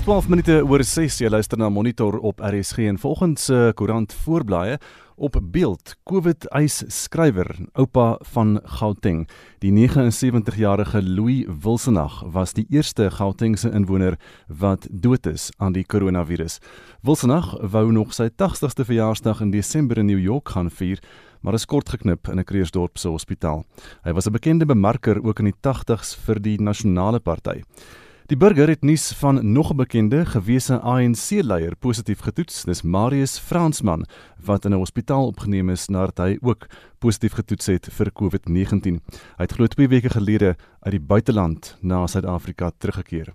Dis 12 minute oor 6 jy luister na Monitor op RSG en volgens se uh, koerant voorblaaie op beeld COVID eis skrywer oupa van Gauteng die 79-jarige Louis Wilsenag was die eerste Gautengse inwoner wat dood is aan die koronavirus. Wilsenag wou nog sy 80ste verjaarsdag in Desember in New York gaan vier maar is kort geknip in 'n Kreersdorp se hospitaal. Hy was 'n bekende bemarker ook in die 80s vir die Nasionale Party. Die burger het nuus van nog 'n bekende gewese ANC-leier positief getoets. Dis Marius Fransman wat in 'n hospitaal opgeneem is nadat hy ook positief getoets het vir COVID-19. Hy het glo 2 weke gelede uit die buiteland na Suid-Afrika teruggekeer.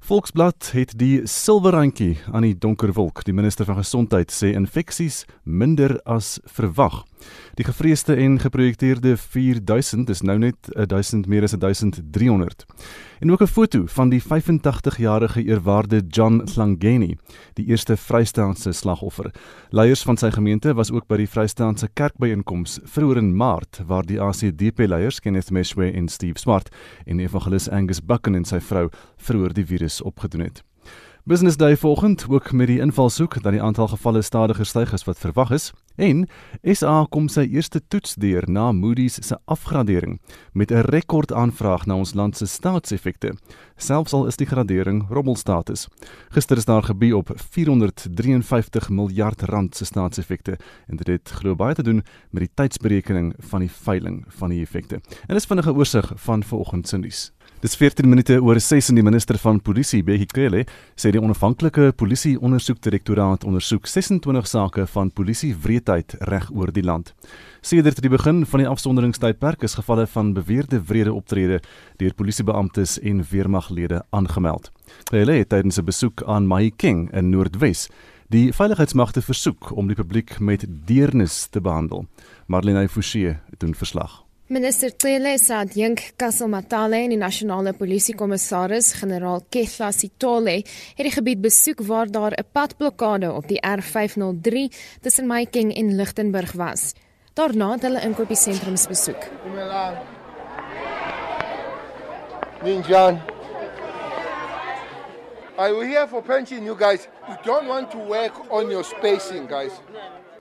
Volksblad het die silwerrandjie aan die donker wolk. Die minister van gesondheid sê infeksies minder as verwag. Die gevreesde en geprojekteerde 4000 is nou net 1000 meer as 1300. En ook 'n foto van die 85-jarige eerwaarde John Slangeni, die eerste Vrystaatse slagoffer. Leiers van sy gemeente was ook by die Vrystaatse kerkbyeenkoms vroeër in Maart waar die ACDP-leiers Kenneth Meshwe en Steve Swart en evangelis Angus Bucken en sy vrou vroeër die virus opgedoen het. Business Day volgend ook met die invalshoek dat die aantal gevalle stadiger styg as wat verwag is en SA kom sy eerste toets deur na Moody's se afgradering met 'n rekord aanvraag na ons land se staatseffekte selfs al is die gradering rommelstatus. Gister is daar gebie op 453 miljard rand se staatseffekte en dit het glo baie te doen met die tydsberekening van die veiling van die effekte. En dis vinnige oorsig van vanoggend se nuus. Dis 14 minute oor 6 en die minister van polisie, Bekkie Cele, sê die onafhanklike polisie ondersoekdirektoraat ondersoek 26 sake van polisie wreedheid reg oor die land. Sedert die begin van die afsonderingstydperk is gevalle van beweerde wrede optrede deur polisiebeamptes en weermaglede aangemeld. Cele het tydens 'n besoek aan Mahikeng in Noordwes die veiligheidsmagte versoek om die publiek met deernis te behandel. Marlene Forsie doen verslag. Minister Cele Sadjink Kasomatale en die nasionale polisiekommissaris generaal Kehla Sitole het die gebied besoek waar daar 'n padblokkade op die R503 tussen Mahikeng en Lichtenburg was. Daarna het hulle inkopiesentrums besoek. Ninjan. I will here for pension you guys. You don't want to work on your spacing guys.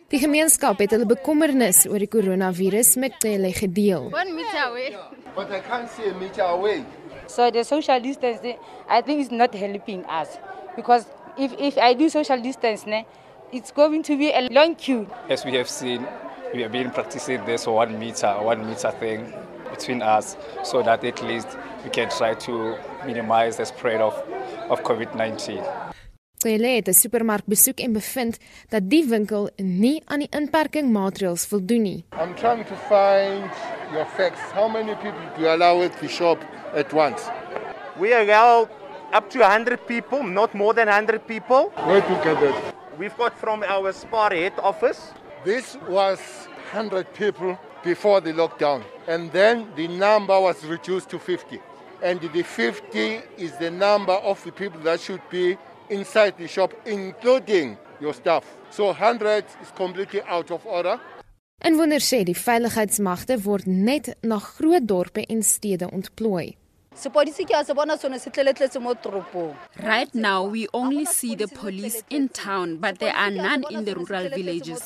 Die gemeenskap het hulle bekommernis oor die koronavirus met hulle gedeel. 1 meter away. But I can't see a meter away. So the social distance, I think, is not helping us because if, if I do social distance, it's going to be a long queue. As we have seen, we have been practicing this one meter, one meter thing between us so that at least we can try to minimize the spread of, of COVID-19. Cele het 'n supermark besoek en bevind dat die winkel nie aan die inperkingmaatreëls voldoen nie. I'm trying to find your facts. How many people do you allow at the shop at once? We allow up to 100 people, not more than 100 people. Where do you get that? We've got from our Spar head office. This was 100 people before the lockdown. And then the number was reduced to 50. And the 50 is the number of the people that should be inside the shop, including your staff. So 100 is completely out of order. Inwoners sê die veiligheidsmagte word net na groot dorpe en stede ontplooi. Right now, we only see the police in town, but there are none in the rural villages.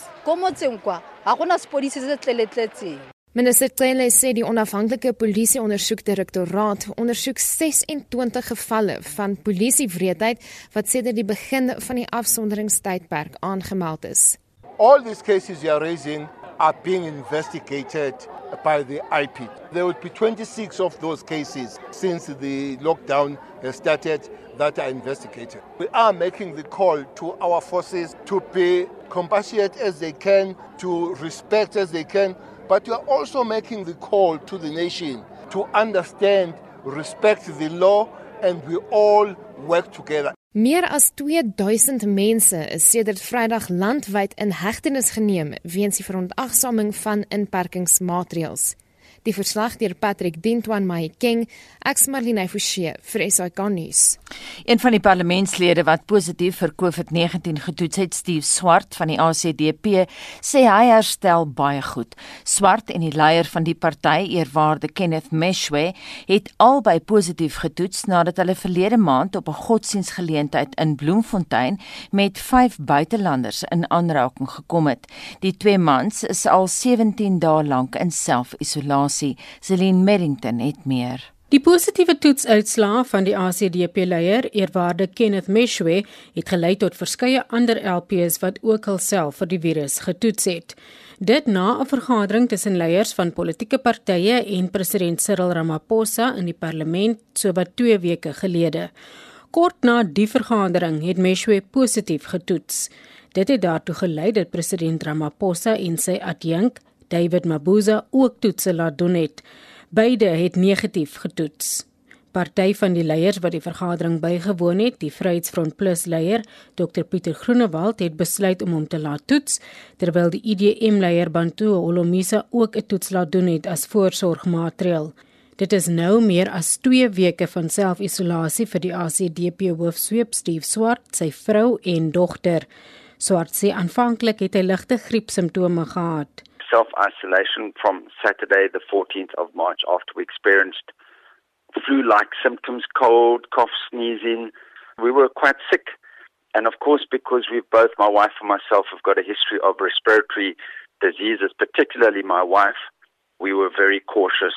Minister Cele sê die onafhanklike polisie ondersoekdirektoraat ondersoek 26 gevalle van polisiewreedheid wat sedert die begin van die afsonderingstydperk aangemeld is. All these cases you are raising are being investigated by the IP. There will be 26 of those cases since the lockdown has started that are investigated. We are making the call to our forces to be compassionate as they can, to respect as they can, but we are also making the call to the nation to understand, respect the law, and we all work together. Meer as 2000 mense is sedert Vrydag landwyd in hegtenis geneem weens die verontagsaming van inperkingsmaatreëls. Die verslag deur Patrick Dintwan Mayking, ek's Marlene Forsie vir SAK nuus. Een van die parlementslede wat positief vir COVID-19 getoets het, Steve Swart van die ACDP, sê hy herstel baie goed. Swart en die leier van die party, eerwaarde Kenneth Meshwe, het albei positief getoets nadat hulle verlede maand op 'n godsdiensgeleentheid in Bloemfontein met 5 buitelanders in aanraking gekom het. Die twee mans is al 17 dae lank in self-isolasie. Celine Merrington het meer. Die positiewe toetsuitslae van die ACDP-leier, eerwaarde Kenneth Meshwe, het gelei tot verskeie ander LPs wat ook alself vir die virus getoets het. Dit na 'n vergadering tussen leiers van politieke partye en president Cyril Ramaphosa in die parlement sowat 2 weke gelede. Kort na die vergadering het Meshwe positief getoets. Dit het daartoe gelei dat president Ramaphosa en sy adjunk, David Mabuza, ook toetse laat doen het. Beide het negatief getoets. Party van die leiers wat die vergadering bygewoon het, die Vryheidsfront Plus leier, Dr Pieter Groenewald, het besluit om hom te laat toets, terwyl die IDM leier Bantu Olomisa ook 'n toets laat doen het as voorsorgmaatreël. Dit is nou meer as 2 weke van self-isolasie vir die ACDP hoofsweep Steve Swart, sy vrou en dogter. Swart sê aanvanklik het hy ligte griepsimptome gehad self isolation from Saturday, the 14th of March, after we experienced flu like symptoms cold, cough, sneezing. We were quite sick. And of course, because we've both, my wife and myself, have got a history of respiratory diseases, particularly my wife, we were very cautious.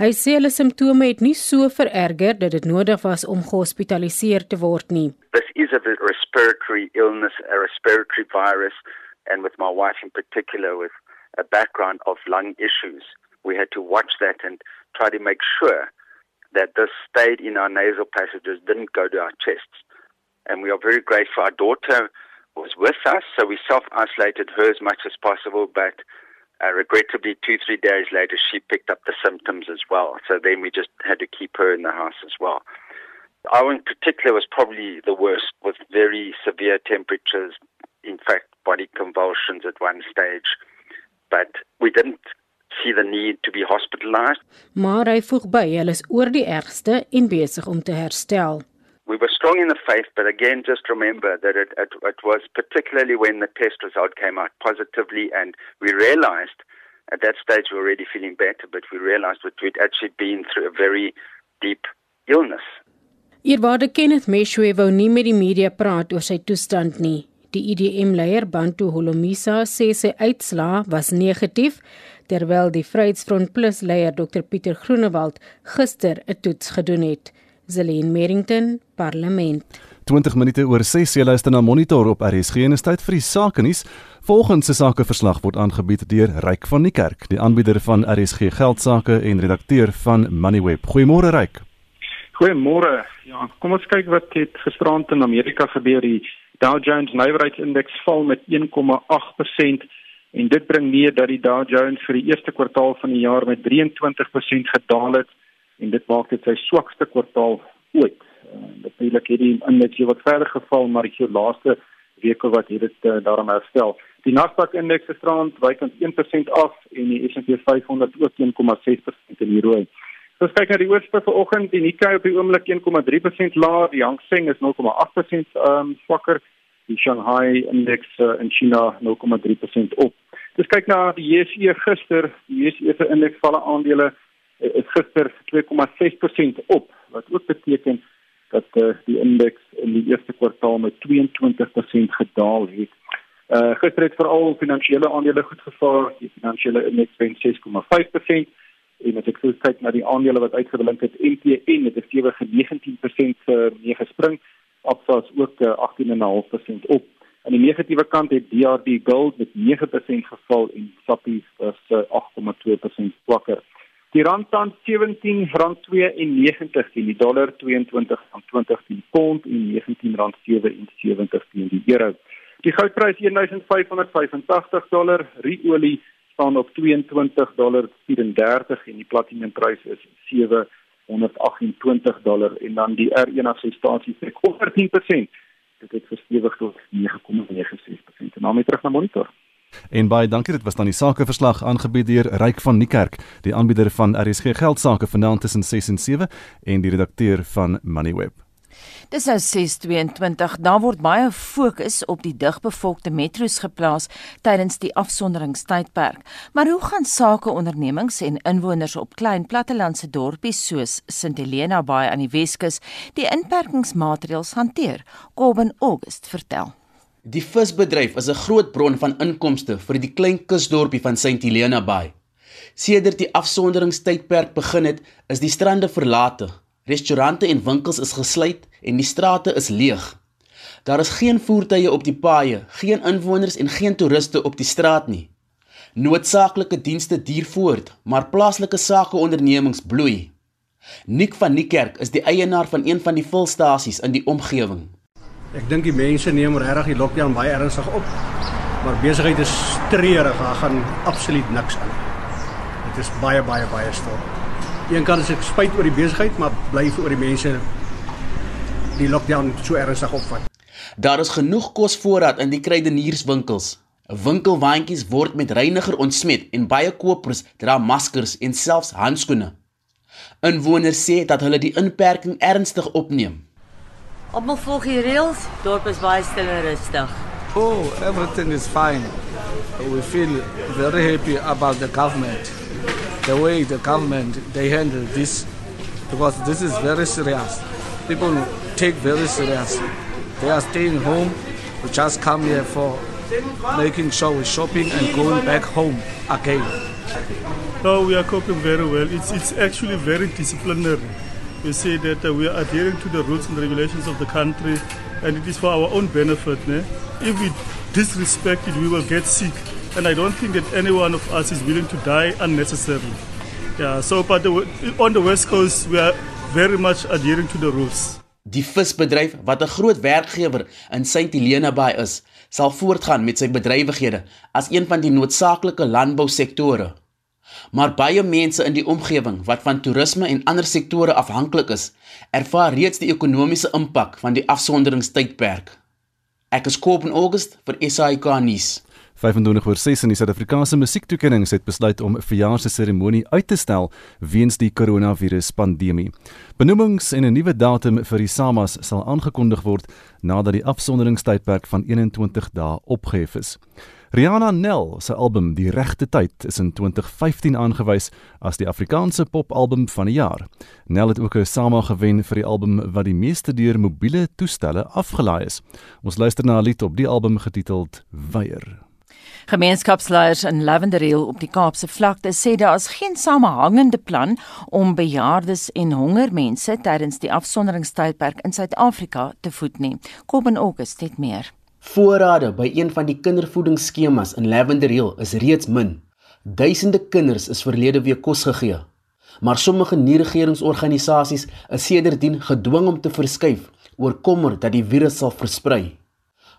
Hy sê hulle simptome het nie so vererger dat dit nodig was om gehospitaliseer te word nie. This is a respiratory illness, a respiratory virus, and with my wife in particular, with a background of lung issues. We had to watch that and try to make sure that this stayed in our nasal passages, didn't go to our chests. And we are very grateful. Our daughter was with us, so we self isolated her as much as possible, but uh, regrettably, two, three days later, she picked up the symptoms as well. So then we just had to keep her in the house as well. Our in particular was probably the worst with very severe temperatures, in fact, body convulsions at one stage but we didn't see the need to be hospitalized. Maar hy voeg by, hulle is oor die ergste en besig om te herstel. We were strong in the faith, but again, just remember that it, it, it was particularly when the test result came out positively, and we realized at that stage we were already feeling better, but we realized that we'd actually been through a very deep illness. Eerwaarde Kenneth Meshwe wou nie met die media praat oor sy toestand nie. Die IDM-leier Bantu Holomisa sê sy uitslaa was negatief terwyl die Vryheidsfront Plus leier Dr Pieter Groenewald gister 'n toets gedoen het. Zelene Merrington, Parlement. 20 minute oor 6 jy luister na Monitor op RSG en is tyd vir die sake nuus. Volgens se sakeverslag word aangebied deur Ryk van die Kerk, die aanbieder van RSG geldsaake en redakteur van Moneyweb. Goeiemôre Ryk. Goeiemôre. Ja, kom ons kyk wat het gisterand in Amerika gebeur. Die Dow Jones Nywerheidsindeks val met 1,8% en dit bring neer dat die Dow Jones vir die eerste kwartaal van die jaar met 23% gedaal het en dit maak dit sy swakste kwartaal ooit. Uh, Natuurlik het die indeks wat verder geval maar die laaste weke wat het dit uh, daarom herstel. Die Nasdaq indeks het gisterand wykend 1% af en die S&P 500 ook 1,6% in die rooi. So as kyk na die oorspe vanoggend, die Nikkei op die oomblik 1,3% laer, die Hang Seng is 0,8% um swakker, die Shanghai indeks uh, in China 0,3% op. Dis kyk na die JSE gister, die JSE se indeks valle aandele uh, is gister 2,6% op, wat ook beteken dat uh, die indeks in die eerste kwartaal met 22% gedaal het. Uh gister het veral finansiële aandele goed gevaar, die finansiële indeks wen 6,5% en as ek so kyk na die aandele wat uitgeblink het MTN het 'n stewige 19% mee gespring. Absa is ook 18.5% op. Aan die negatiewe kant het DRD Gold met 9% geval en Sappi was 8,2% swakker. Die rand staan R17.92 teen die dollar R22.20 teen die pond en R19.77 teen die euro. Die goudprys 1585 dollar riolie staan op 22 dollar 34 en die platinumprys is 728 dollar en dan die R1.6 trek 110%. Dit het gestewig tot 9,96%. En nou met terug na monitor. En baie dankie, dit was dan die sakeverslag aangebied deur Ryk van Niekerk, die aanbieder van RSG geldsaake vanaand tussen 6 en 7 en die redakteur van Moneyweb. Dis nou 6:22. Daar word baie fokus op die digbevolkte metro's geplaas tydens die afsonderingstydperk. Maar hoe gaan sakeondernemings en inwoners op klein plattelandse dorpies soos St Helena Bay aan die Weskus die inperkingsmaatreëls hanteer? Kobben August vertel. Die visbedryf is 'n groot bron van inkomste vir die klein kusdorpie van St Helena Bay. Sedert die afsonderingstydperk begin het, is die strande verlate Restaurante en winkels is gesluit en die strate is leeg. Daar is geen voertuie op die paaie, geen inwoners en geen toeriste op die straat nie. Noodsaaklike dienste duur voort, maar plaaslike sakeondernemings bloei. Nik van Niekerk is die eienaar van een van die volstasies in die omgewing. Ek dink die mense neem regtig die lockdown baie ernstig op. Maar besigheid is treurig, daar gaan absoluut niks aan. Dit is baie baie baie stil. Een kant is ek spyt oor die besigheid, maar bly vir oor die mense die lockdown so ernstig opvat. Daar is genoeg kosvoorraad in die kruidenierswinkels. Winkelwaandjies word met reiniger ontsmet en baie kopers dra maskers en selfs handskoene. Inwoners sê dat hulle die inperking ernstig opneem. Almal volg die reëls, dorp is baie stil en rustig. Oh, everything is fine. We feel very happy about the government the way the government they handle this because this is very serious. People take very serious. They are staying home. We just come here for making sure we're shopping and going back home again. No, we are coping very well. It's, it's actually very disciplinary. We say that uh, we are adhering to the rules and regulations of the country and it is for our own benefit. Ne? If we disrespect it, we will get sick and I don't think that any one of us is willing to die unnecessarily. Yeah, so but the, on the West Coast we are very much adhering to the rules. Die visbedryf wat 'n groot werkgewer in St Helena Bay is, sal voortgaan met sy bedrywighede as een van die noodsaaklike landbousektore. Maar baie mense in die omgewing wat van toerisme en ander sektore afhanklik is, ervaar reeds die ekonomiese impak van die afsonderingstydperk. Ek is Koop in August vir SAK nuus. 25 oor 6 in die Suid-Afrikaanse musiektoekennings het besluit om verjaarsseremonie uit te stel weens die koronavirus pandemie. Benoemings en 'n nuwe datum vir die SAMAs sal aangekondig word nadat die afsonderingstydperk van 21 dae opgehef is. Rihanna Nel se album Die Regte Tyd is in 2015 aangewys as die Afrikaanse popalbum van die jaar. Nel het ook 'n SAMA gewen vir die album wat die meeste deur mobiele toestelle afgelaai is. Ons luister na 'n lied op die album getiteld Weier. Gemeenskapsleiers in Lavender Hill op die Kaapse vlakte sê daar is geen samehangende plan om bejaardes en honger mense tydens die afsonderingstydperk in Suid-Afrika te voed nie. Kom in Augustus dit meer. Voorrade by een van die kindervoedingsskemas in Lavender Hill is reeds min. Duisende kinders is verlede week kos gegee. Maar sommige nie-regeringsorganisasies is sedertdien gedwing om te verskuif oor kommer dat die virus sal versprei.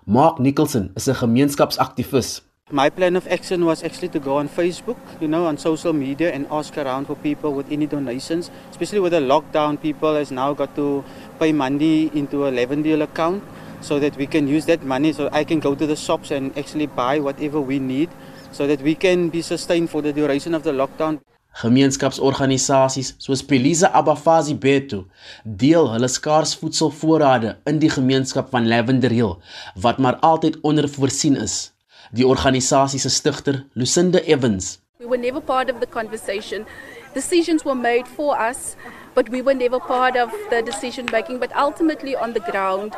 Mark Nicholson is 'n gemeenskapsaktivis. My plan of action was actually to go on Facebook, you know, on social media and ask around for people with any donations, especially with the lockdown. People has now got to pay money into a Levendale account so that we can use that money so I can go to the shops and actually buy whatever we need so that we can be sustained for the duration of the lockdown. Gemeenskapsorganisasies soos Pelisa Abafazi Betu deel hulle skaars voedselvoorrade in die gemeenskap van Lavender Hill wat maar altyd ondervoorsien is. Die organisasie se stigter Lucinda Evans. We were never part of the conversation. Decisions were made for us, but we were never part of the decision making. But ultimately, on the ground,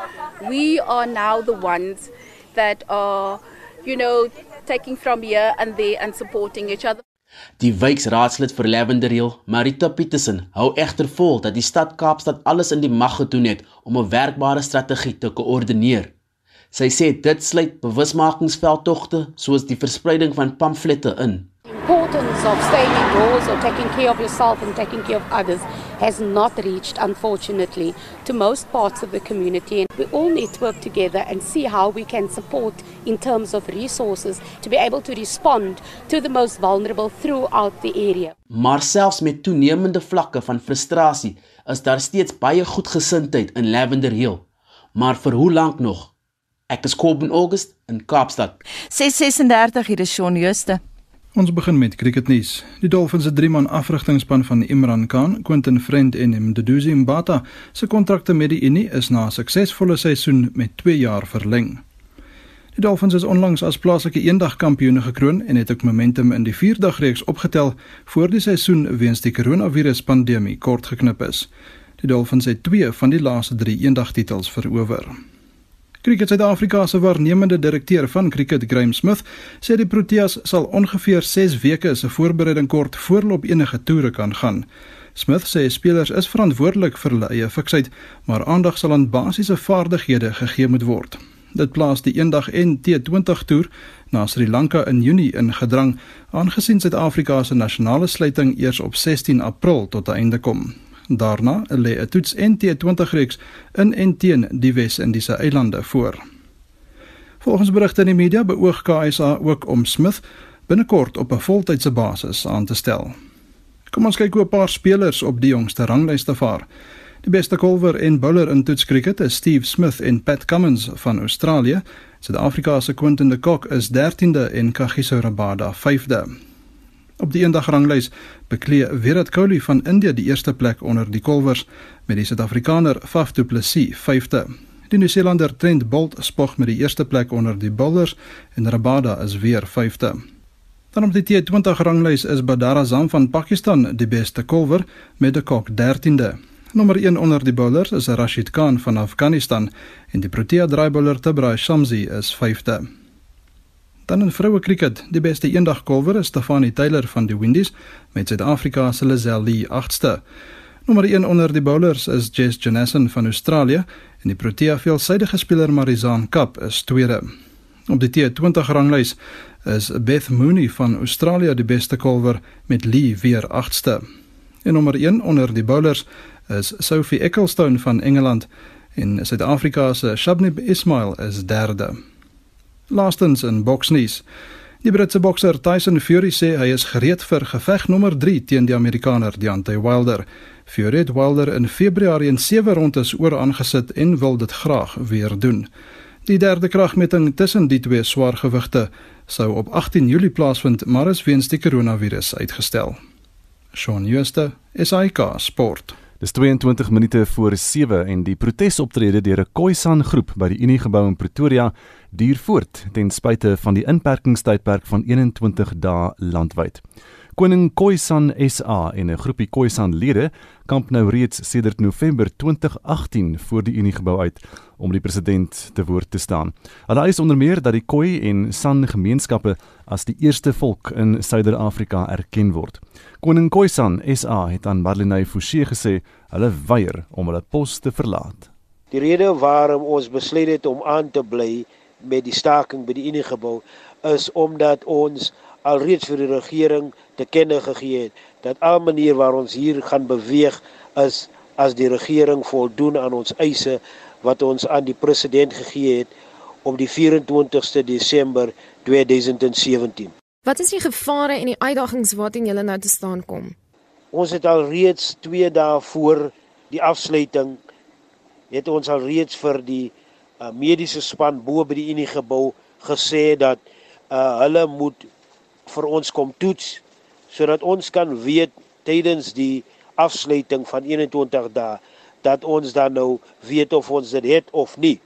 we are now the ones that are, you know, taking from here and there and supporting each other. Die wijksraadslid vir Lavender Hill, Marita Petersen, hou egter vol dat die stad Kaapstad alles in die mag gedoen het om 'n werkbare strategie te koördineer. Sy sê dit sluit bewusmakingsveldtogte soos die verspreiding van pamflette in. Importance of staying indoors or taking care of yourself and taking care of others has not reached unfortunately to most parts of the community and we all need to work together and see how we can support in terms of resources to be able to respond to the most vulnerable throughout the area. Maar selfs met toenemende vlakke van frustrasie is daar steeds baie goedgesindheid in Lavender Hill. Maar vir hoe lank nog? Ek is Kobben August in Kaapstad. 636 hier is Shaun Jooste. Ons begin met cricketnuus. Die Dolphins se drie-man afrigtingspan van Imran Khan, Quentin Friend en Mduduzi Mbata se kontrakte met die Unie is na 'n suksesvolle seisoen met 2 jaar verleng. Die Dolphins is onlangs as plaaslike eendagkampioene gekroon en het ook momentum in die vierdagreeks opgetel voor die seisoen weens die koronaviruspandemie kort geknip is. Die Dolphins het 2 van die laaste 3 eendagtitels verower. Cricket Suid-Afrika se waarnemende direkteur van Cricket, Graeme Smith, sê die Proteas sal ongeveer 6 weke se voorbereiding kort voorlop enige toere kan gaan. Smith sê spelers is verantwoordelik vir hulle eie fiksheid, maar aandag sal aan basiese vaardighede gegee moet word. Dit plaas die eendag NT20 toer na Sri Lanka in Junie in gedrang, aangesien Suid-Afrika se nasionale sluiting eers op 16 April tot 'n einde kom. Daarna lê 'n toets NT20 reeks in en teen die Wes-Indiese eilande voor. Volgens berigte in die media beoog KSA ook om Smith binnekort op 'n voltydse basis aan te stel. Kom ons kyk hoe 'n paar spelers op die jongste ranglyste vaar. Die beste bowler en bowler in toetskriket is Steve Smith en Pat Cummins van Australië. Suid-Afrika se Quinton de Kock is 13de en Kagiso Rabada 5de. Op die eendagrangslys beklee Virat Kohli van India die eerste plek onder die kolwers met die Suid-Afrikaner Faf du Plessis 5de. Die Nieu-Seelander Trent Bolt spog met die eerste plek onder die bowlers en Rabada is weer 5de. Dan op die T20 ranglys is Badar Azam van Pakistan die beste kolwer met 'n kok 13de. Nommer 1 onder die bowlers is Rashid Khan van Afghanistan en die Protea draaibowler Tabra Shamsi is 5de. Dan in vroue kriket, die beste eendagkolwer is Stefanie Taylor van die Windies met Suid-Afrika se Lizelle Lee 8ste. Nommer 1 onder die bowlers is Jess Jonassen van Australië en die Protea veelsidige speler Marizaan Kap is tweede. Op die T20 ranglys is Beth Mooney van Australië die beste kolwer met Lee weer 8ste. En nommer 1 onder die bowlers is Sophie Ecclestone van Engeland en Suid-Afrika se Shabnib Ismail is derde. Laastens in boksnuus. Die Britse bokser Tyson Fury sê hy is gereed vir geveg nommer 3 teen die Amerikaner Deontay Wilder. Fury het Wilder in Februarie in 7 rondes oor aangesit en wil dit graag weer doen. Die derde kragmeting tussen die twee swaargewigte sou op 18 Julie plaasvind, maar is weens die koronavirus uitgestel. Shaun Schuster, SAK Sport. Dis 22 minute voor 7 en die protesoptrede deur 'n Khoisan groep by die Unie gebou in Pretoria duur voort ten spyte van die inperkingstydperk van 21 dae landwyd. Koning Khoisan SA en 'n groepie Khoisan lede kamp nou reeds sedert November 2018 voor die Unie gebou uit om die president te woord te staan. Hulle is onder meer dat die Khoi en San gemeenskappe as die eerste volk in Suider-Afrika erken word. Koning Khoisan SA het aan Marlene Forsie gesê hulle weier om hulle pos te verlaat. Die rede waarom ons besluit het om aan te bly met die staking by die Unie gebou is omdat ons alreeds vir die regering te kenne gegee het dat al manier waar ons hier gaan beweeg is as die regering voldoen aan ons eise wat ons aan die president gegee het op die 24ste Desember 2017. Wat is die gevare en die uitdagings waarteen julle nou te staan kom? Ons het al reeds 2 dae voor die afsluiting het ons al reeds vir die uh, mediese span bo by die Unie gebou gesê dat uh, hulle moet vir ons kom toets sodat ons kan weet tydens die afsluiting van 21 dae dat ons dan nou weet of ons dit het of nie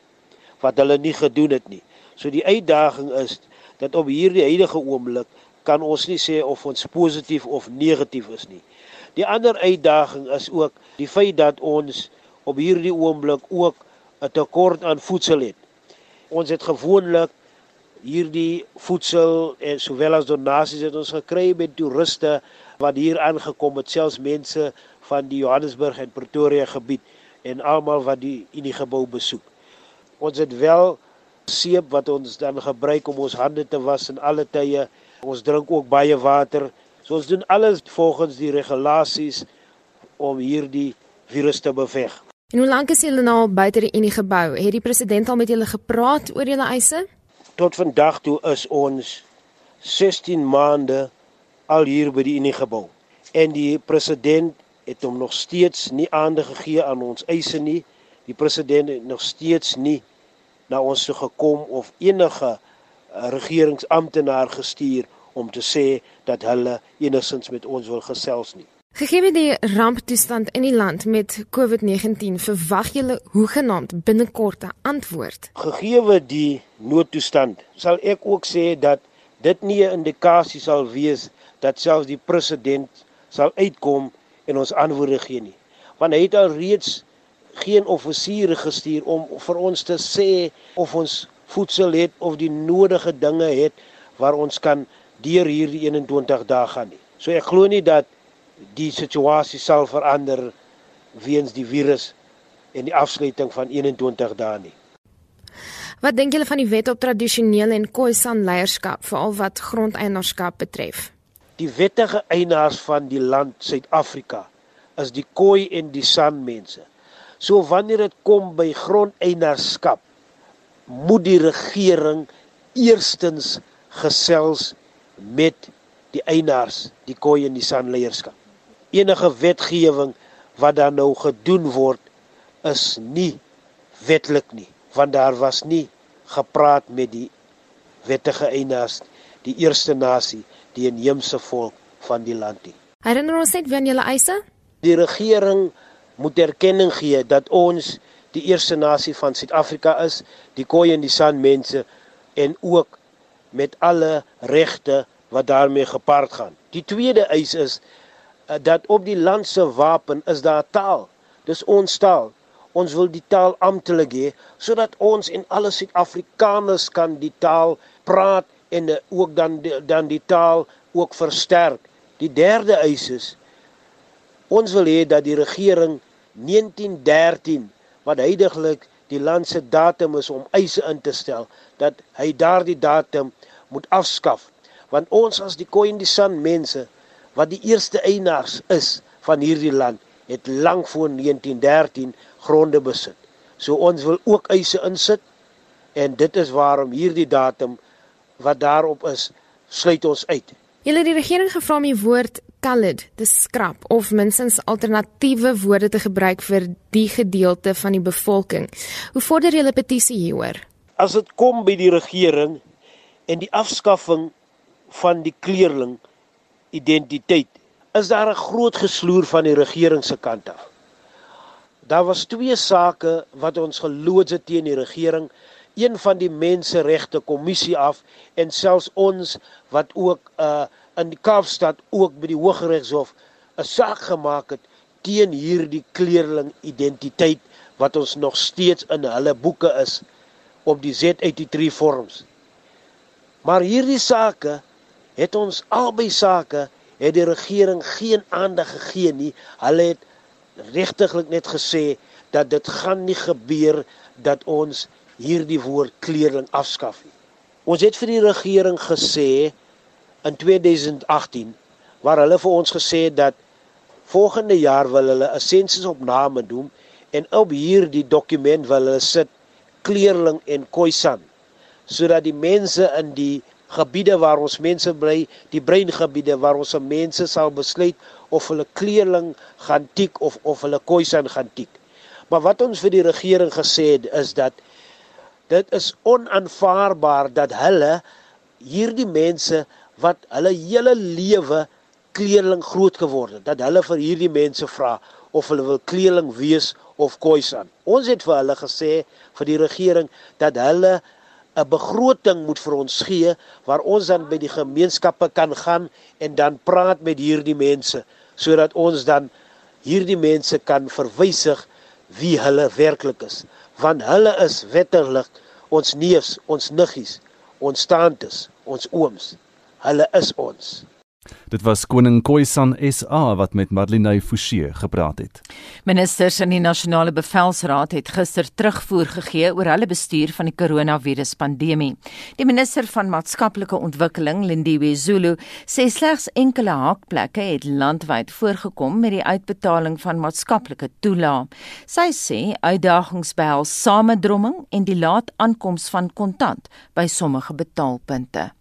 wat hulle nie gedoen het nie. So die uitdaging is dat op hierdie huidige oomblik kan ons nie sê of ons positief of negatief is nie. Die ander uitdaging is ook die feit dat ons op hierdie oomblik ook 'n tekort aan voedsel het. Ons het gewoonlik hierdie voedsel en sowel as donasies het ons gekry met toeriste wat hier aangekom het, selfs mense van die Johannesburg en Pretoria gebied en almal wat die Unie gebou besoek. Ons het wel seep wat ons dan gebruik om ons hande te was in alle tye. Ons drink ook baie water. So ons doen alles volgens die regulasies om hierdie virus te beveg. En hoe lank is julle nou buite die Unie gebou? Het die president al met julle gepraat oor julle eise? tot vandag toe is ons 16 maande al hier by die Unie gebou. En die president het hom nog steeds nie aandag gegee aan ons eise nie. Die president het nog steeds nie na ons toe gekom of enige uh, regeringsamptenaar gestuur om te sê dat hulle enigsins met ons wil gesels nie. Gegee die ramptoestand in die land met COVID-19, verwag julle hoegenaamd binnekort 'n antwoord. Gegee die noodtoestand, sal ek ook sê dat dit nie 'n indikasie sal wees dat selfs die president sal uitkom en ons antwoorde gee nie. Want hy het al reeds geen offisiere gestuur om vir ons te sê of ons voedsel het of die nodige dinge het waar ons kan deur hierdie 21 dae gaan nie. So ek glo nie dat die situasie sal verander weens die virus en die afsluiting van 21 dae nie. Wat dink julle van die wet op tradisionele en Khoisan leierskap veral wat grondeienaarskap betref? Die wettige eienaars van die land Suid-Afrika is die Khoi en die San mense. So wanneer dit kom by grondeienaarskap, moet die regering eerstens gesels met die eienaars, die Khoi en die San leierskap enige wetgewing wat dan nou gedoen word is nie wetlik nie want daar was nie gepraat met die wettige eienaars die eerste nasie die inheemse volk van die land nie Herinner ons net wanneer julle eise die regering moet erkenning gee dat ons die eerste nasie van Suid-Afrika is die Khoi en die San mense en ook met alle regte wat daarmee gepaard gaan die tweede eis is Eh, dat op die land se wapen is daar taal. Dis ons taal. Ons wil die taal amptelik hê sodat ons en alle Suid-Afrikaners kan die taal praat en ook dan dan die taal ook versterk. Die derde eis is ons wil hê dat die regering 1913 wat heidaglik die land se datum is om eise in te stel dat hy daardie datum moet afskaf want ons as die Khoisan mense wat die eerste eienaars is van hierdie land het lank voor 1913 gronde besit. So ons wil ook eise insit en dit is waarom hierdie datum wat daarop is sluit ons uit. Julle die regering gevra om die woord colored te skrap of minstens alternatiewe woorde te gebruik vir die gedeelte van die bevolking. Hoe vorder julle petisie hieroor? As dit kom by die regering en die afskaffing van die kleerling identiteit is daar 'n groot gesloer van die regering se kant af. Daar was twee sake wat ons geloods het teen die regering, een van die menseregte kommissie af en selfs ons wat ook uh in Kaapstad ook by die Hooggeregshof 'n saak gemaak het teen hierdie kleerling identiteit wat ons nog steeds in hulle boeke is op die Z83 vorms. Maar hierdie sake het ons albei sake het die regering geen aandag gegee nie. Hulle het regtiglik net gesê dat dit gaan nie gebeur dat ons hierdie woord kleerling afskaf nie. Ons het vir die regering gesê in 2018 waar hulle vir ons gesê dat volgende jaar wil hulle 'n sensus op name doen en op hierdie dokument wil hulle sit kleerling en khoisan sodat die mense in die gebiede waar ons mense bly, die breingebiede waar ons mense sal besluit of hulle kleerling gaan tik of of hulle koisan gaan tik. Maar wat ons vir die regering gesê het is dat dit is onaanvaarbaar dat hulle hierdie mense wat hulle hele lewe kleerling groot geword het, dat hulle vir hierdie mense vra of hulle wil kleerling wees of koisan. Ons het vir hulle gesê vir die regering dat hulle 'n begroting moet vir ons gee waar ons dan by die gemeenskappe kan gaan en dan praat met hierdie mense sodat ons dan hierdie mense kan verwysig wie hulle werklik is want hulle is wetterlik ons neefs ons niggies ons tantes ons ooms hulle is ons Dit was koning Khoisan SA wat met Marlene Forsie gepraat het. Ministers in die nasionale bevelsraad het gister terugvoer gegee oor hulle bestuur van die koronaviruspandemie. Die minister van maatskaplike ontwikkeling, Lindiwe Zulu, sê slegs enkele haakplekke het landwyd voorgekom met die uitbetaling van maatskaplike toelaag. Sy sê uitdagings behels samedromming en die laat aankoms van kontant by sommige betaalpunte.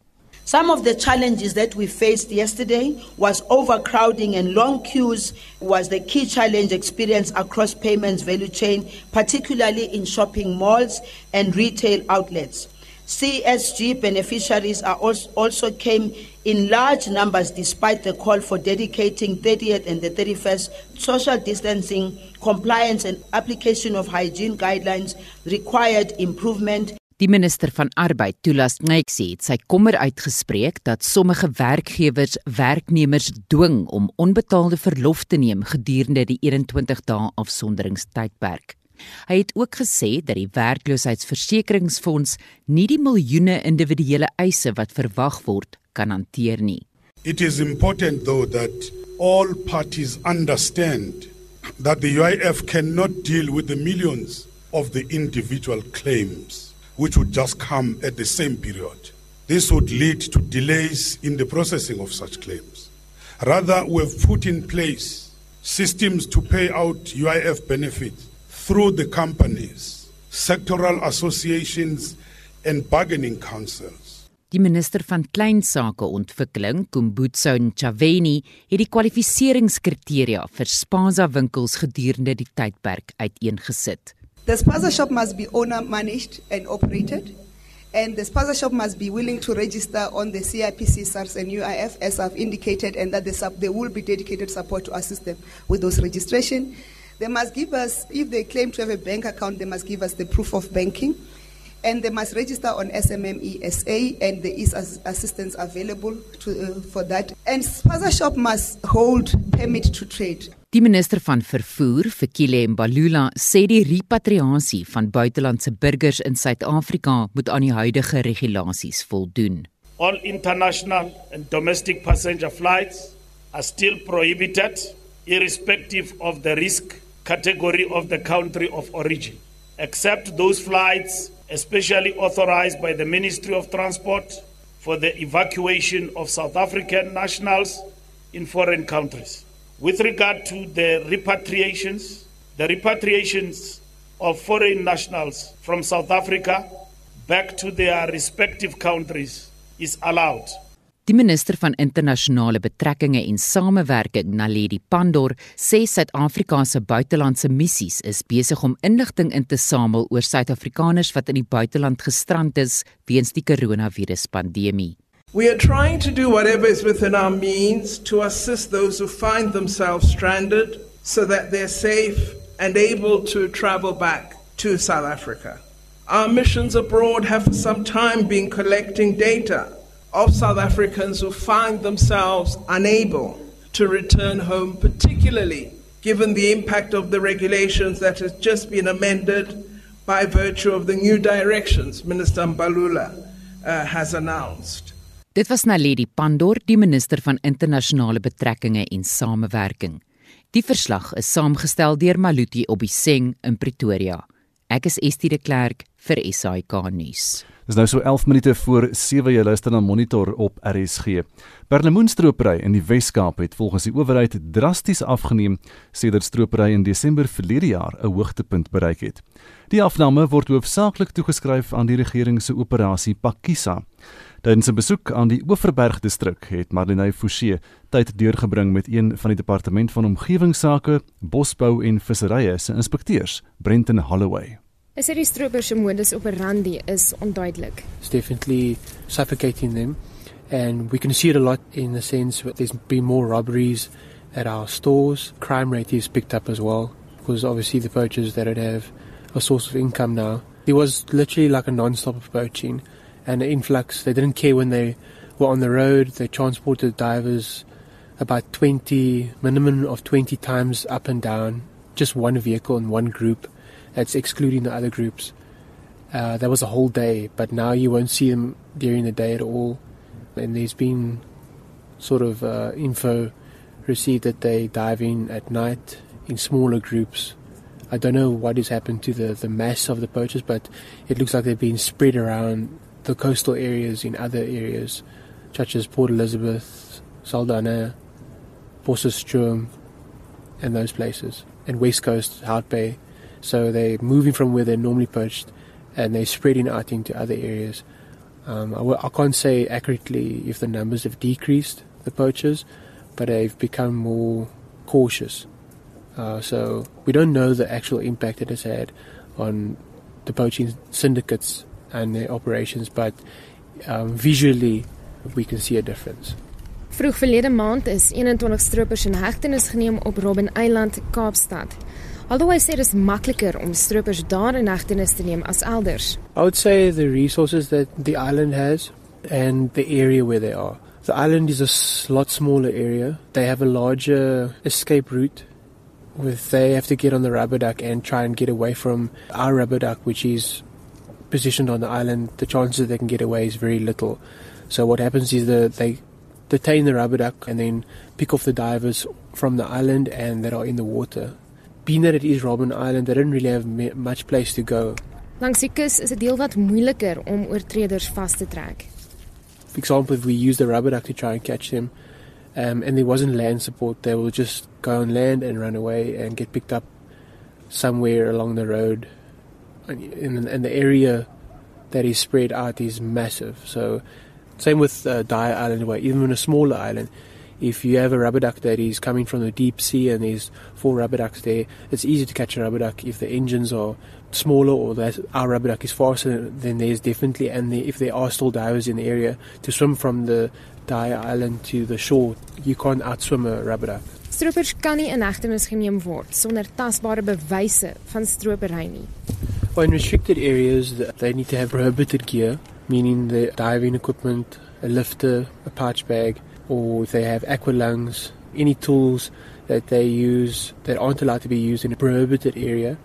Some of the challenges that we faced yesterday was overcrowding and long queues was the key challenge experienced across payments value chain, particularly in shopping malls and retail outlets. CSG beneficiaries also, also came in large numbers despite the call for dedicating 30th and the 31st social distancing, compliance and application of hygiene guidelines required improvement Die minister van Arbeid, Tulas Nxesi, het sy kommer uitgespreek dat sommige werkgewers werknemers dwing om onbetaalde verlof te neem gedurende die 21 dae afsonderingstydperk. Hy het ook gesê dat die werkloosheidsversekeringsfonds nie die miljoene individuele eise wat verwag word kan hanteer nie. It is important though that all parties understand that the UIF cannot deal with the millions of the individual claims. Which would just come at the same period. This would lead to delays in the processing of such claims. Rather, we've put in place systems to pay out UIF benefits through the companies, sectoral associations, and bargaining councils. Die minister van Kleinsake Ontwikkeling, Kumbutso Ntshaveni, het die kwalifikasieringskriteria vir Spaza winkels gedurende die tydperk uiteengesit. The spaza shop must be owner managed and operated. And the spaza shop must be willing to register on the CIPC, SARS, and UIF, as I've indicated, and that there will be dedicated support to assist them with those registration. They must give us, if they claim to have a bank account, they must give us the proof of banking. And they must register on SMMESA, and there is assistance available to, uh, for that. And spaza shop must hold permit to trade. Die minister van vervoer, Fikile Mbalula, sê die repatriasie van buitelandse burgers in Suid-Afrika moet aan die huidige regulasies voldoen. All international and domestic passenger flights are still prohibited irrespective of the risk category of the country of origin, except those flights especially authorized by the Ministry of Transport for the evacuation of South African nationals in foreign countries. With regard to the repatriations, the repatriations of foreign nationals from South Africa back to their respective countries is allowed. Die minister van internasionale betrekkinge en samewerking, Naledi Pandor, sê Suid-Afrika se buitelandse missies is besig om inligting in te samel oor Suid-Afrikaners wat in die buiteland gestrand is weens die koronaviruspandemie. We are trying to do whatever is within our means to assist those who find themselves stranded so that they're safe and able to travel back to South Africa. Our missions abroad have for some time been collecting data of South Africans who find themselves unable to return home, particularly given the impact of the regulations that has just been amended by virtue of the new directions Minister Mbalula uh, has announced. Dit was Naledi Pandor, die minister van internasionale betrekkinge en samewerking. Die verslag is saamgestel deur Maluti Obiseng in Pretoria. Ek is Estie de Klerk vir SAK nuus. Dis nou so 11 minute voor 7 jy luister na Monitor op RSG. Perlemoenstropery in die Wes-Kaap het volgens die owerheid drasties afgeneem sedert stropery in Desember verlede jaar 'n hoogtepunt bereik het. Die afname word hoofsaaklik toegeskryf aan die regering se operasie Pakisa. Tydens 'n besoek aan die Oeverberg distrik het Marlene Forsie tyd deurgebring met een van die departement van omgewingsake, bosbou en visserye se inspekteurs, Brenton Holloway. Is die stroopers se modus operandi is onduidelik. It's definitely suffocating them and we can see it a lot in the sense that there's been more robberies at our stores. Crime rate is picked up as well because obviously the poachers that don't have a source of income now. There was literally like a non-stop of poaching. And the influx. They didn't care when they were on the road. They transported divers about 20, minimum of 20 times up and down, just one vehicle and one group. That's excluding the other groups. Uh, that was a whole day, but now you won't see them during the day at all. And there's been sort of uh, info received that they dive in at night in smaller groups. I don't know what has happened to the, the mass of the poachers, but it looks like they've been spread around the coastal areas in other areas, such as Port Elizabeth, Saldanha, Potchefstroom, and those places, and West Coast, Hout Bay. So they're moving from where they're normally perched, and they're spreading out into other areas. Um, I can't say accurately if the numbers have decreased, the poachers, but they've become more cautious. Uh, so we don't know the actual impact it has had on the poaching syndicates and their operations, but um, visually we can see a difference. Vroeg verlede maand is 21 stroopers in hegtenis geneem op Robben Eiland, Kaapstad. Alhoewel hy sê dit is makliker om stroopers daar in hegtenis te neem as elders. I would say the resources that the island has and the area where they are. The island is a lot smaller area. They have a larger escape route with they have to get on the rubber duck and try and get away from our rubber duck which is positioned on the island. The chances that they can get away is very little. So what happens is that they detain the rubber duck and then pick off the divers from the island and that are in the water. Being that it is Robben Island, they don't really have much place to go. Langs die kus is dit heelwat moeiliker om oortreders vas te trek. For example, if we use the rubber duck to try and catch them, um, and there wasn't land support, they will just go on land and run away and get picked up somewhere along the road. And, and the area that is spread out is massive. So, same with uh, Dyer Island, where even in a smaller island, if you have a rubber duck that is coming from the deep sea and there's four rubber ducks there, it's easy to catch a rubber duck if the engines are smaller or that our rubber duck is faster. Then there's definitely, and the, if there are still divers in the area to swim from the Dyer Island to the shore, you can't outswim a rubber duck. Stroopers kan nie in hegtenis geneem word sonder tasbare bewyse van stropery nie. In restricted areas, they need to have prohibited gear, meaning the diving equipment, a lifter, a pouch bag, or if they have aqua lungs, any tools that they use that aren't allowed to be used in a prohibited area,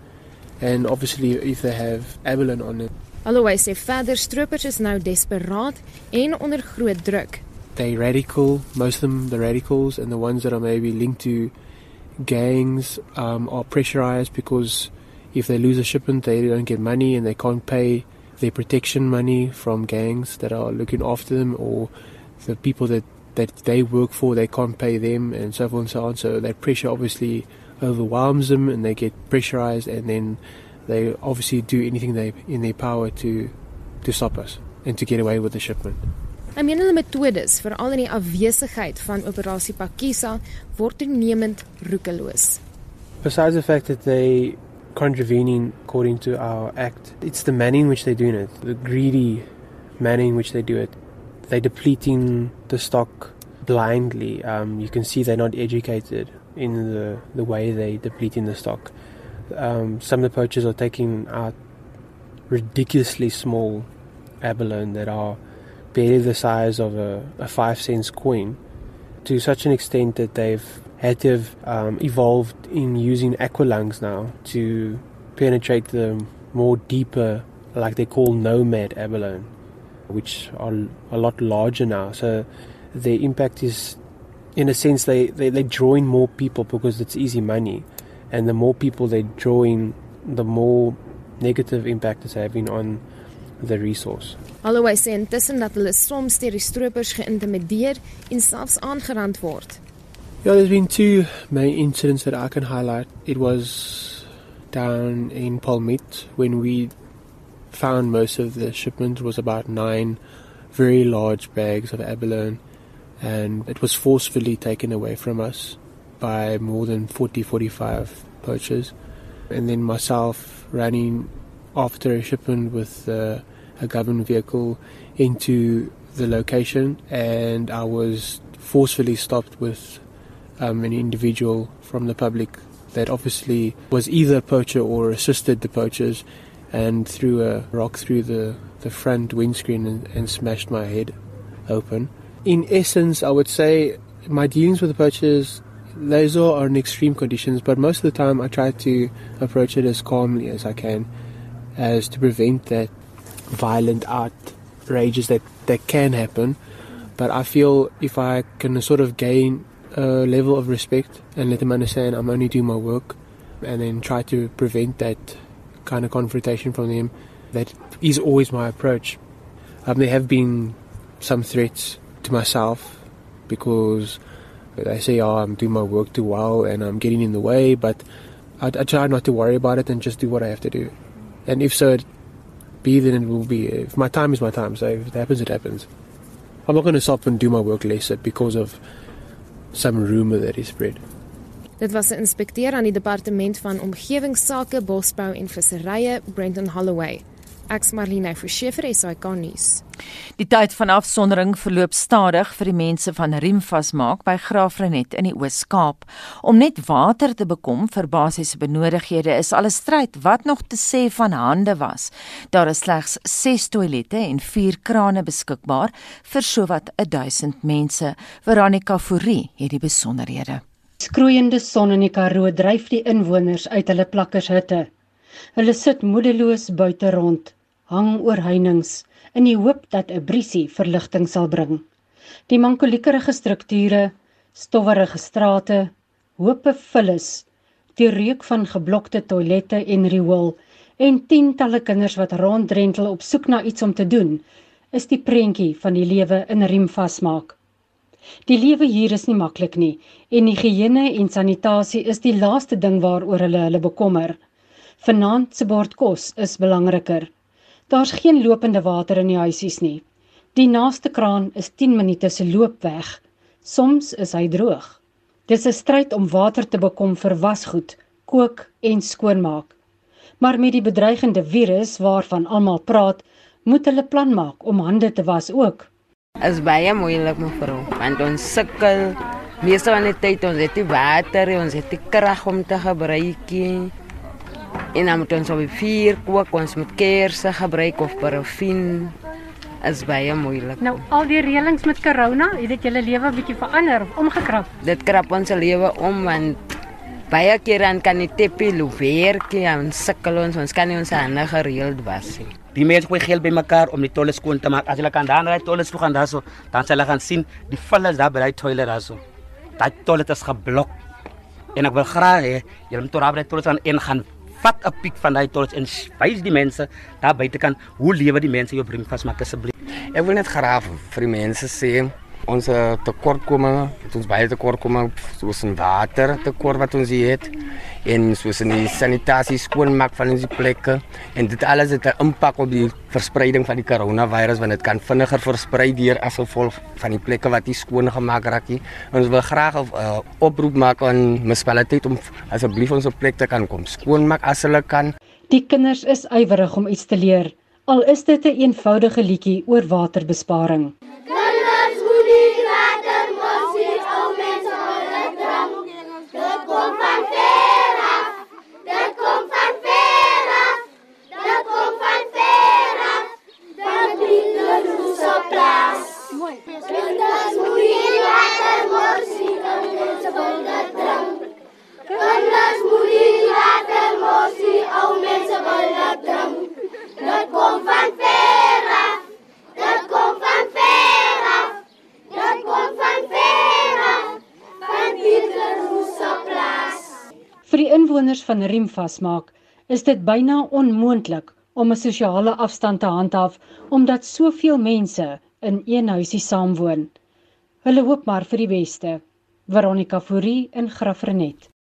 and obviously if they have abalone on it. Alhoewel hy sê verder stroopers is nou desperaat en onder groot druk. They radical, most of them the radicals, and the ones that are maybe linked to gangs um, are pressurized because if they lose a shipment, they don't get money and they can't pay their protection money from gangs that are looking after them, or the people that that they work for, they can't pay them, and so forth and so on. So that pressure obviously overwhelms them, and they get pressurized, and then they obviously do anything they in their power to to stop us and to get away with the shipment. Hy meen hulle metodes, veral in die afwesigheid van operasie Pakisa, word toenemend roekeloos. Besides the fact that they contravening according to our act, it's the manner in which they're doing it, the greedy manner in which they do it. They're depleting the stock blindly. Um, you can see they're not educated in the, the way they're depleting the stock. Um, some of the poachers are taking out ridiculously small abalone that are barely the size of a, a five cents coin to such an extent that they've had to have um, evolved in using aqualungs now to penetrate the more deeper, like they call nomad abalone, which are a lot larger now. So the impact is, in a sense, they, they, they draw in more people because it's easy money. And the more people they draw in, the more negative impact it's having on the resource. Alhoewel hy sê intussen dat hulle soms deur die stroopers geïntimideer en selfs aangerand word. Yeah, there's been two main incidents that I can highlight. It was down in Palmit when we found most of the shipment was about nine very large bags of abalone and it was forcefully taken away from us by more than 40 45 poachers and then myself running after a shipment with uh, a government vehicle into the location and I was forcefully stopped with um, an individual from the public that obviously was either a poacher or assisted the poachers and threw a rock through the, the front windscreen and, and smashed my head open. In essence, I would say my dealings with the poachers, those are in extreme conditions, but most of the time I try to approach it as calmly as I can, as to prevent that violent outrages that, that can happen. But I feel if I can sort of gain a level of respect and let them understand I'm only doing my work and then try to prevent that kind of confrontation from them. That is always my approach. Um, there have been some threats to myself because they say, oh, I'm doing my work too well and I'm getting in the way, but I, I try not to worry about it and just do what I have to do. And if so, it be, then it will be. If my time is my time, so if it happens, it happens. I'm not going to stop and do my work lesser because of some rumor that is spread. Dit was 'n inspekteur aan die departement van omgewingsake, bosbou en visserye, Brenton Holloway. Ek's Marlene Forsiefer, SAK nuus. Die tyd van afsondering verloop stadig vir die mense van Riemvasmaak by Graafrenet in die Oos-Kaap. Om net water te bekom vir basiese benodighede is al 'n stryd wat nog te sê van hande was. Daar is slegs 6 toilette en 4 krane beskikbaar vir sowat 1000 mense. Veronica Fourie het die besonderhede. Skroeiende son in die Karoo dryf die inwoners uit hulle plakkershutte. Hulle sit moedeloos buite rond, hang oor heininge in die hoop dat 'n briesie verligting sal bring. Die mankoliekerige strukture, stowwerige strate, hoope vullis, die reuk van geblokte toilette en riool en tientalle kinders wat ronddrentel op soek na iets om te doen, is die prentjie van die lewe in riem vasmaak. Die lewe hier is nie maklik nie en higiëne en sanitasie is die laaste ding waaroor hulle hulle bekommer. Vanaand se bord kos is belangriker. Daar's geen lopende water in die huisies nie. Die naaste kraan is 10 minute se loopweg. Soms is hy droog. Dis 'n stryd om water te bekom vir wasgoed, kook en skoonmaak. Maar met die bedreigende virus waarvan almal praat, moet hulle plan maak om hande te was ook. Is baie moeilik mevrou, want ons sukkel meeste van die tyd ons het nie water, ons het nie krag om te gebruik nie. En dan moet ons op die vuur kook, ons moet kersse gebruik of parafin. Is baie moeilik. Nou al die reëlings met corona, het dit julle lewe bietjie verander of omgekrap? Dit krap ons lewe om want baie kere dan kan die teppie loop werkie en sukkel ons, ons kan nie ons hande gereeld was nie. Die mense gooi geld bymekaar om die tolle skoon te maak. As hulle kan dan ry tolle toe gaan daarso, dan sal hulle gaan sien die vulle is daar by die toilet daarso. Daai toilet is geblok. En ek wil graag hê julle moet toe raai toilet gaan in gaan vat 'n piek van daai torch en wys die mense daar buite kan hoe lewe die mense jou bring vas maak asseblief. Ek wil net graag vir die mense sê ons tekortkominge, ons baie tekortkominge soos in water tekort wat ons hier het en soos in die sanitasie skoonmaak van ons plekke en dit alles het 'n impak op die verspreiding van die koronavirus want dit kan vinniger versprei deur as gevolg van die plekke wat nie skoon gemaak raak nie. Ons wil graag 'n uh, oproep maak aan munisipaliteit om asseblief ons plek te kan kom skoonmaak as hulle kan. Die kinders is ywerig om iets te leer. Al is dit 'n een eenvoudige liedjie oor waterbesparing. Kinders moet die water mos nie om mense wil dit drink. Kinders moet die water mos nie om mense wil dit drink. Dit kom van ver af. Dit kom van ver af. Dit kom van ver af. Van Pieterhoese plaas. Vir die inwoners van Riemvasmaak is dit byna onmoontlik om 'n sosiale afstand te handhaaf omdat soveel mense in een huisie saamwoon. Hulle hoop maar vir die beste. Veronica Fourie in Graafrenet.